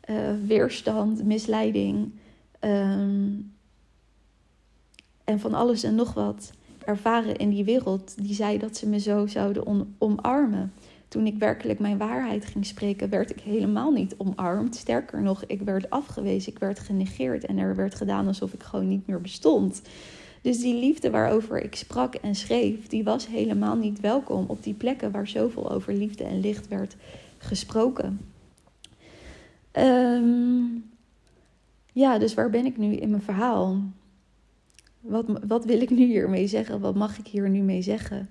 uh, weerstand, misleiding ehm, en van alles en nog wat ervaren in die wereld. Die zei dat ze me zo zouden omarmen. Toen ik werkelijk mijn waarheid ging spreken, werd ik helemaal niet omarmd. Sterker nog, ik werd afgewezen, ik werd genegeerd en er werd gedaan alsof ik gewoon niet meer bestond. Dus die liefde waarover ik sprak en schreef, die was helemaal niet welkom op die plekken waar zoveel over liefde en licht werd gesproken. Ehm, ja, dus waar ben ik nu in mijn verhaal? Wat, wat wil ik nu hiermee zeggen? Wat mag ik hier nu mee zeggen?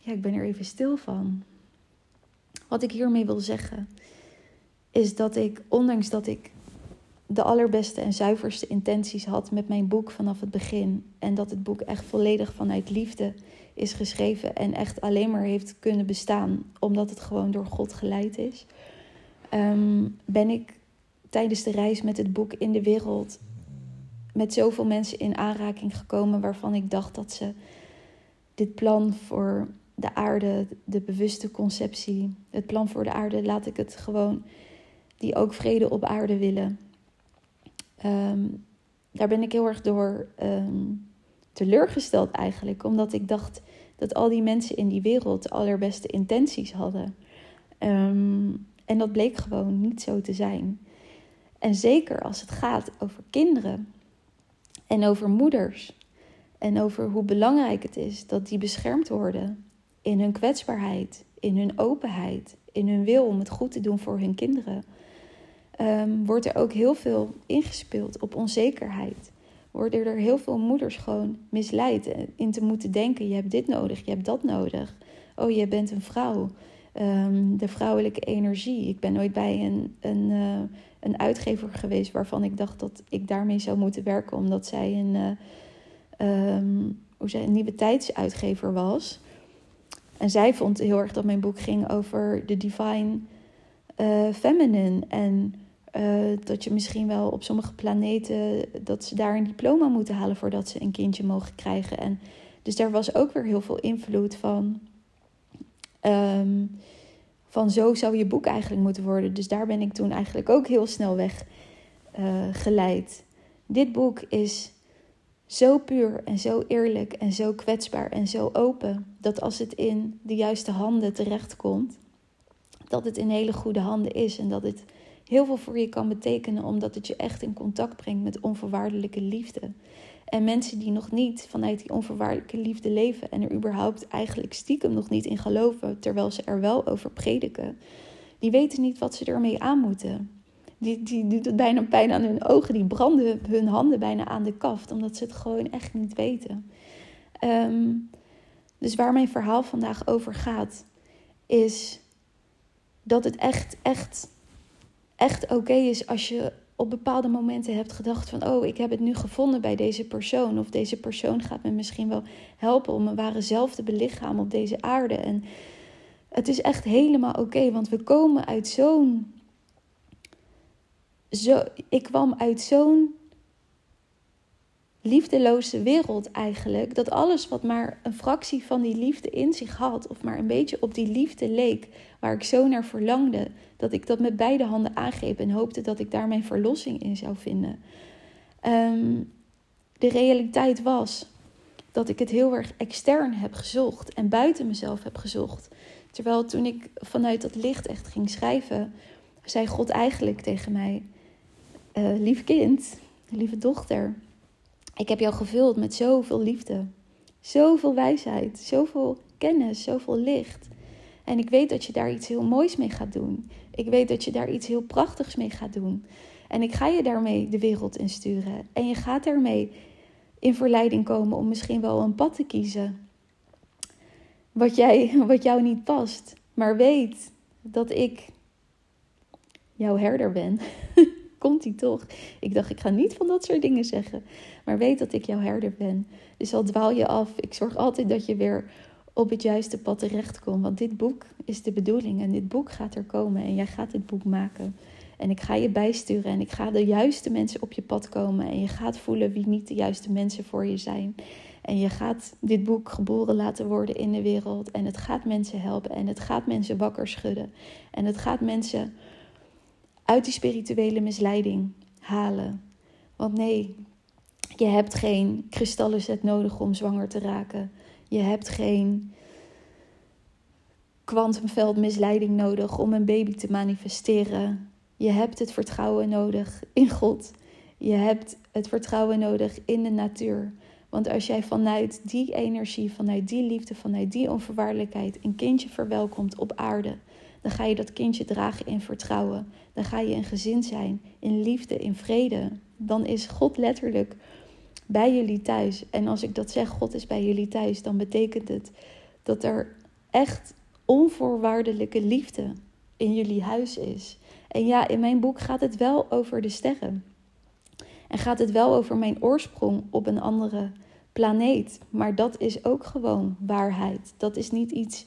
Ja, ik ben er even stil van. Wat ik hiermee wil zeggen is dat ik, ondanks dat ik de allerbeste en zuiverste intenties had met mijn boek vanaf het begin. En dat het boek echt volledig vanuit liefde is geschreven en echt alleen maar heeft kunnen bestaan omdat het gewoon door God geleid is. Ehm, ben ik tijdens de reis met het boek in de wereld met zoveel mensen in aanraking gekomen waarvan ik dacht dat ze dit plan voor de aarde, de bewuste conceptie, het plan voor de aarde, laat ik het gewoon, die ook vrede op aarde willen. Ehm, daar ben ik heel erg door um, teleurgesteld eigenlijk, omdat ik dacht dat al die mensen in die wereld de allerbeste intenties hadden. Ehm, en dat bleek gewoon niet zo te zijn. En zeker als het gaat over kinderen en over moeders en over hoe belangrijk het is dat die beschermd worden in hun kwetsbaarheid, in hun openheid, in hun wil om het goed te doen voor hun kinderen, um, wordt er ook heel veel ingespeeld op onzekerheid. Worden er heel veel moeders gewoon misleid in te moeten denken: je hebt dit nodig, je hebt dat nodig. Oh, je bent een vrouw. Um, de vrouwelijke energie. Ik ben ooit bij een, een, uh, een uitgever geweest waarvan ik dacht dat ik daarmee zou moeten werken, omdat zij een, uh, um, hoe zij, een nieuwe tijdsuitgever was. En zij vond heel erg dat mijn boek ging over de divine uh, feminine. En uh, dat je misschien wel op sommige planeten dat ze daar een diploma moeten halen voordat ze een kindje mogen krijgen. En dus daar was ook weer heel veel invloed van. Um, van zo zou je boek eigenlijk moeten worden. Dus daar ben ik toen eigenlijk ook heel snel weg uh, geleid. Dit boek is zo puur en zo eerlijk en zo kwetsbaar en zo open dat als het in de juiste handen terechtkomt, dat het in hele goede handen is en dat het heel veel voor je kan betekenen omdat het je echt in contact brengt met onvoorwaardelijke liefde. En mensen die nog niet vanuit die onvoorwaardelijke liefde leven en er überhaupt eigenlijk stiekem nog niet in geloven, terwijl ze er wel over prediken, die weten niet wat ze ermee aan moeten. Die, die doet het bijna pijn aan hun ogen. Die branden hun handen bijna aan de kaft. Omdat ze het gewoon echt niet weten. Ehm, dus waar mijn verhaal vandaag over gaat. Is dat het echt, echt, echt oké is als je op bepaalde momenten hebt gedacht van... oh, ik heb het nu gevonden bij deze persoon. Of deze persoon gaat me misschien wel helpen om mijn ware zelf te belichamen op deze aarde. En het is echt helemaal oké, want we komen uit zo'n zo, ik kwam uit zo'n liefdeloze wereld eigenlijk. Dat alles wat maar een fractie van die liefde in zich had, of maar een beetje op die liefde leek, waar ik zo naar verlangde, dat ik dat met beide handen aangreep en hoopte dat ik daar mijn verlossing in zou vinden. Ehm, de realiteit was dat ik het heel erg extern heb gezocht en buiten mezelf heb gezocht. Terwijl toen ik vanuit dat licht echt ging schrijven, zei God eigenlijk tegen mij: uh, Lief kind, lieve dochter, ik heb jou gevuld met zoveel liefde, zoveel wijsheid, zoveel kennis, zoveel licht. En ik weet dat je daar iets heel moois mee gaat doen. Ik weet dat je daar iets heel prachtigs mee gaat doen. En ik ga je daarmee de wereld insturen. En je gaat daarmee in verleiding komen om misschien wel een pad te kiezen. Wat, jij, wat jou niet past. Maar weet dat ik jouw herder ben. Komt hij toch? Ik dacht, ik ga niet van dat soort dingen zeggen. Maar weet dat ik jouw herder ben. Dus al dwaal je af, ik zorg altijd dat je weer op het juiste pad terechtkomt. Want dit boek is de bedoeling en dit boek gaat er komen en jij gaat dit boek maken. En ik ga je bijsturen en ik ga de juiste mensen op je pad komen. En je gaat voelen wie niet de juiste mensen voor je zijn. En je gaat dit boek geboren laten worden in de wereld. En het gaat mensen helpen. En het gaat mensen wakker schudden. En het gaat mensen uit die spirituele misleiding halen. Want nee, je hebt geen kristallenzet nodig om zwanger te raken. Je hebt geen kwantumveldmisleiding nodig om een baby te manifesteren. Je hebt het vertrouwen nodig in God. Je hebt het vertrouwen nodig in de natuur. Want als jij vanuit die energie, vanuit die liefde, vanuit die onvoorwaardelijkheid een kindje verwelkomt op aarde, dan ga je dat kindje dragen in vertrouwen. Dan ga je een gezin zijn, in liefde, in vrede. Dan is God letterlijk bij jullie thuis. En als ik dat zeg, God is bij jullie thuis, dan betekent het dat er echt onvoorwaardelijke liefde in jullie huis is. En ja, in mijn boek gaat het wel over de sterren. En gaat het wel over mijn oorsprong op een andere planeet. Maar dat is ook gewoon waarheid. Dat is niet iets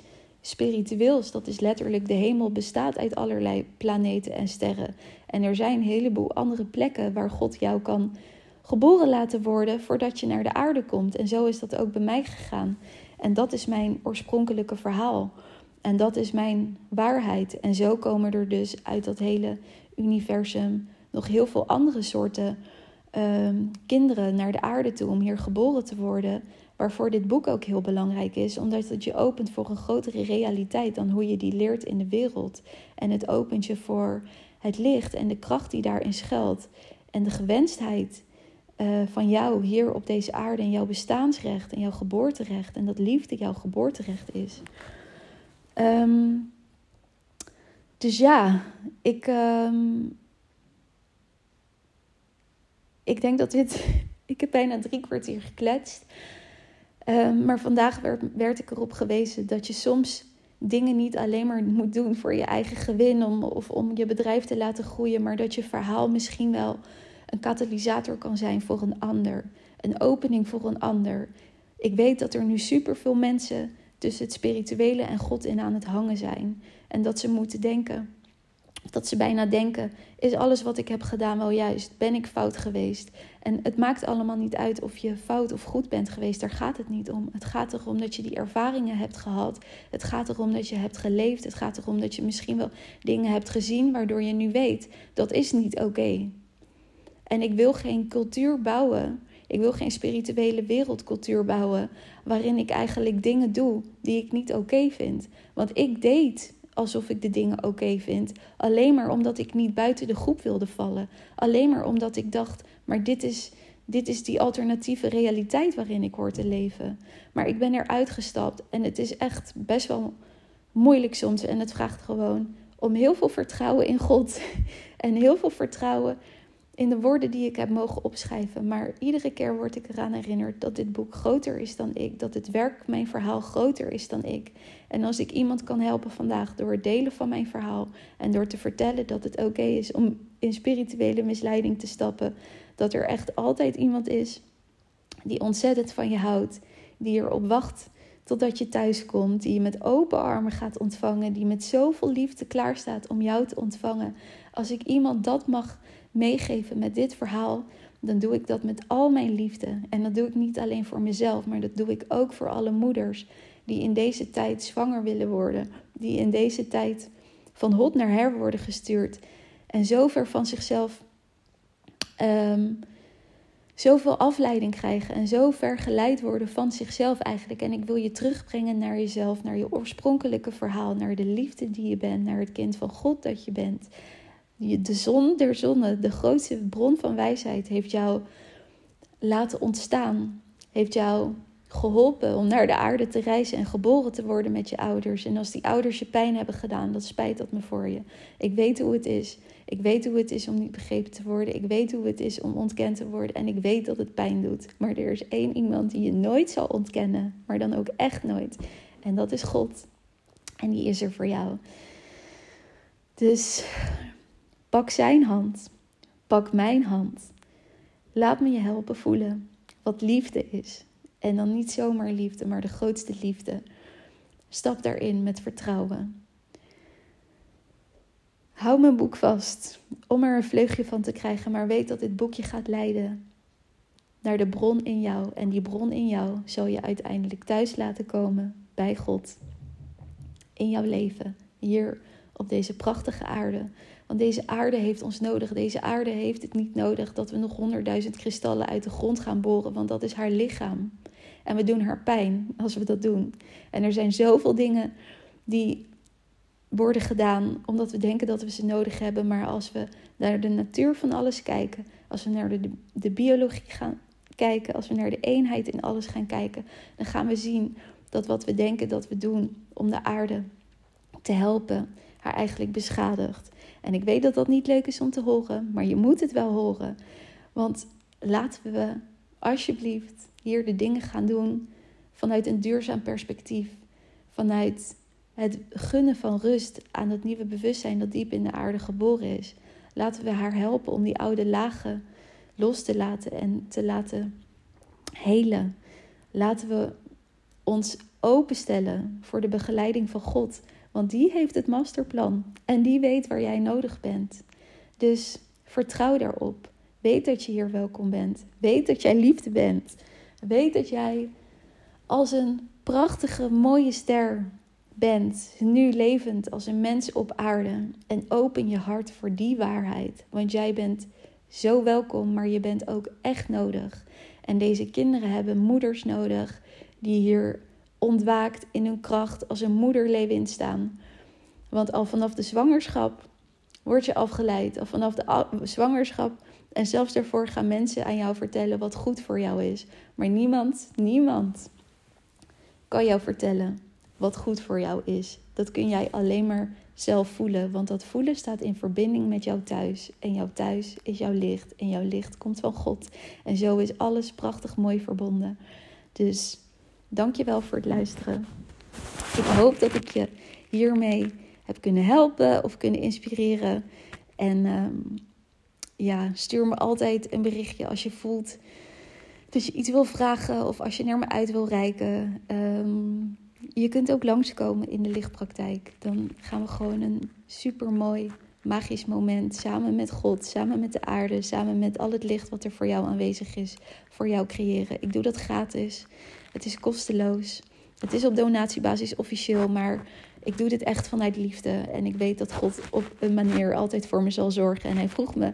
spiritueels. Dat is letterlijk de hemel bestaat uit allerlei planeten en sterren. En er zijn een heleboel andere plekken waar God jou kan geboren laten worden voordat je naar de aarde komt. En zo is dat ook bij mij gegaan. En dat is mijn oorspronkelijke verhaal. En dat is mijn waarheid. En zo komen er dus uit dat hele universum nog heel veel andere soorten uh, kinderen naar de aarde toe om hier geboren te worden. Waarvoor dit boek ook heel belangrijk is, omdat het je opent voor een grotere realiteit dan hoe je die leert in de wereld. En het opent je voor het licht en de kracht die daarin schuilt. En de gewenstheid uh, van jou hier op deze aarde en jouw bestaansrecht en jouw geboorterecht. En dat liefde jouw geboorterecht is. Um, dus ja, ik, um, ik denk dat dit. Ik heb bijna drie kwartier gekletst. Um, maar vandaag werd, werd ik erop gewezen dat je soms dingen niet alleen maar moet doen voor je eigen gewin om, of om je bedrijf te laten groeien, maar dat je verhaal misschien wel een katalysator kan zijn voor een ander, een opening voor een ander. Ik weet dat er nu superveel mensen tussen het spirituele en God in aan het hangen zijn. En dat ze moeten denken, dat ze bijna denken: is alles wat ik heb gedaan wel juist? Ben ik fout geweest? En het maakt allemaal niet uit of je fout of goed bent geweest. Daar gaat het niet om. Het gaat erom dat je die ervaringen hebt gehad. Het gaat erom dat je hebt geleefd. Het gaat erom dat je misschien wel dingen hebt gezien waardoor je nu weet dat is niet oké. En ik wil geen cultuur bouwen ik wil geen spirituele wereldcultuur bouwen waarin ik eigenlijk dingen doe die ik niet oké vind. Want ik deed alsof ik de dingen oké vind, alleen maar omdat ik niet buiten de groep wilde vallen. Alleen maar omdat ik dacht, maar dit is, dit is die alternatieve realiteit waarin ik hoor te leven. Maar ik ben eruit gestapt en het is echt best wel moeilijk soms en het vraagt gewoon om heel veel vertrouwen in God en heel veel vertrouwen in de woorden die ik heb mogen opschrijven. Maar iedere keer word ik eraan herinnerd dat dit boek groter is dan ik. Dat het werk, mijn verhaal, groter is dan ik. En als ik iemand kan helpen vandaag door het delen van mijn verhaal en door te vertellen dat het oké is om in spirituele misleiding te stappen, dat er echt altijd iemand is die ontzettend van je houdt, die erop wacht totdat je thuis komt, die je met open armen gaat ontvangen, die met zoveel liefde klaarstaat om jou te ontvangen. Als ik iemand dat mag meegeven met dit verhaal, dan doe ik dat met al mijn liefde. En dat doe ik niet alleen voor mezelf, maar dat doe ik ook voor alle moeders die in deze tijd zwanger willen worden, die in deze tijd van hot naar her worden gestuurd en zo ver van zichzelf um, zoveel afleiding krijgen en zo ver geleid worden van zichzelf eigenlijk. En ik wil je terugbrengen naar jezelf, naar je oorspronkelijke verhaal, naar de liefde die je bent, naar het kind van God dat je bent. De zon der zonne, de grootste bron van wijsheid, heeft jou laten ontstaan. Heeft jou geholpen om naar de aarde te reizen en geboren te worden met je ouders. En als die ouders je pijn hebben gedaan, dat spijt dat me voor je. Ik weet hoe het is. Ik weet hoe het is om niet begrepen te worden. Ik weet hoe het is om ontkend te worden. En ik weet dat het pijn doet. Maar er is één iemand die je nooit zal ontkennen. Maar dan ook echt nooit. En dat is God. En die is er voor jou. Dus pak zijn hand. Pak mijn hand. Laat me je helpen voelen wat liefde is. En dan niet zomaar liefde, maar de grootste liefde. Stap daarin met vertrouwen. Hou mijn boek vast om er een vleugje van te krijgen, maar weet dat dit boekje gaat leiden naar de bron in jou. En die bron in jou zal je uiteindelijk thuis laten komen bij God. In jouw leven, hier op deze prachtige aarde. Want deze aarde heeft ons nodig. Deze aarde heeft het niet nodig dat we nog honderdduizend kristallen uit de grond gaan boren, want dat is haar lichaam. En we doen haar pijn als we dat doen. En er zijn zoveel dingen die worden gedaan omdat we denken dat we ze nodig hebben. Maar als we naar de natuur van alles kijken, als we naar de, de biologie gaan kijken, als we naar de eenheid in alles gaan kijken, dan gaan we zien dat wat we denken dat we doen om de aarde te helpen, haar eigenlijk beschadigt. En ik weet dat dat niet leuk is om te horen, maar je moet het wel horen. Want laten we alsjeblieft hier de dingen gaan doen vanuit een duurzaam perspectief. Vanuit het gunnen van rust aan het nieuwe bewustzijn dat diep in de aarde geboren is. Laten we haar helpen om die oude lagen los te laten en te laten helen. Laten we ons openstellen voor de begeleiding van God. Want die heeft het masterplan en die weet waar jij nodig bent. Dus vertrouw daarop. Weet dat je hier welkom bent. Weet dat jij liefde bent. Weet dat jij als een prachtige, mooie ster bent, nu levend als een mens op aarde. En open je hart voor die waarheid. Want jij bent zo welkom, maar je bent ook echt nodig. En deze kinderen hebben moeders nodig die hier ontwaakt in hun kracht als een moederleeuwin staan. Want al vanaf de zwangerschap word je afgeleid. Al vanaf de zwangerschap en zelfs daarvoor gaan mensen aan jou vertellen wat goed voor jou is. Maar niemand, niemand kan jou vertellen wat goed voor jou is. Dat kun jij alleen maar zelf voelen, want dat voelen staat in verbinding met jouw thuis. En jouw thuis is jouw licht en jouw licht komt van God. En zo is alles prachtig mooi verbonden. Dus dank je wel voor het luisteren. Ik hoop dat ik je hiermee heb kunnen helpen of kunnen inspireren. En ehm, ja, stuur me altijd een berichtje als je voelt dat je iets wil vragen of als je naar me uit wil reiken. Ehm, je kunt ook langskomen in de lichtpraktijk. Dan gaan we gewoon een super mooi magisch moment samen met God, samen met de aarde, samen met al het licht wat er voor jou aanwezig is, voor jou creëren. Ik doe dat gratis. Het is kosteloos. Het is op donatiebasis officieel, maar ik doe dit echt vanuit liefde. En ik weet dat God op een manier altijd voor me zal zorgen. En hij vroeg me.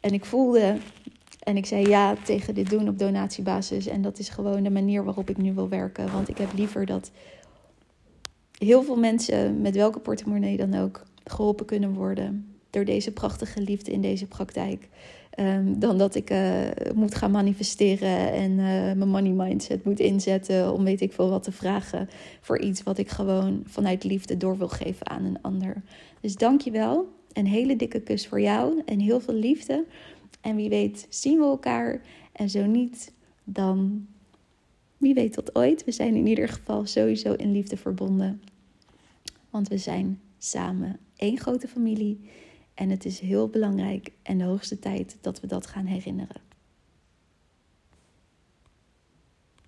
En ik voelde en ik zei ja tegen dit doen op donatiebasis. En dat is gewoon de manier waarop ik nu wil werken. Want ik heb liever dat heel veel mensen, met welke portemonnee dan ook, geholpen kunnen worden. Door deze prachtige liefde in deze praktijk. Ehm, dan dat ik uh, moet gaan manifesteren en uh, mijn money mindset moet inzetten om weet ik veel wat te vragen voor iets wat ik gewoon vanuit liefde door wil geven aan een ander. Dus dank je wel. Een hele dikke kus voor jou en heel veel liefde. En wie weet zien we elkaar. En zo niet, dan wie weet tot ooit. We zijn in ieder geval sowieso in liefde verbonden. Want we zijn samen één grote familie. En het is heel belangrijk en de hoogste tijd dat we dat gaan herinneren.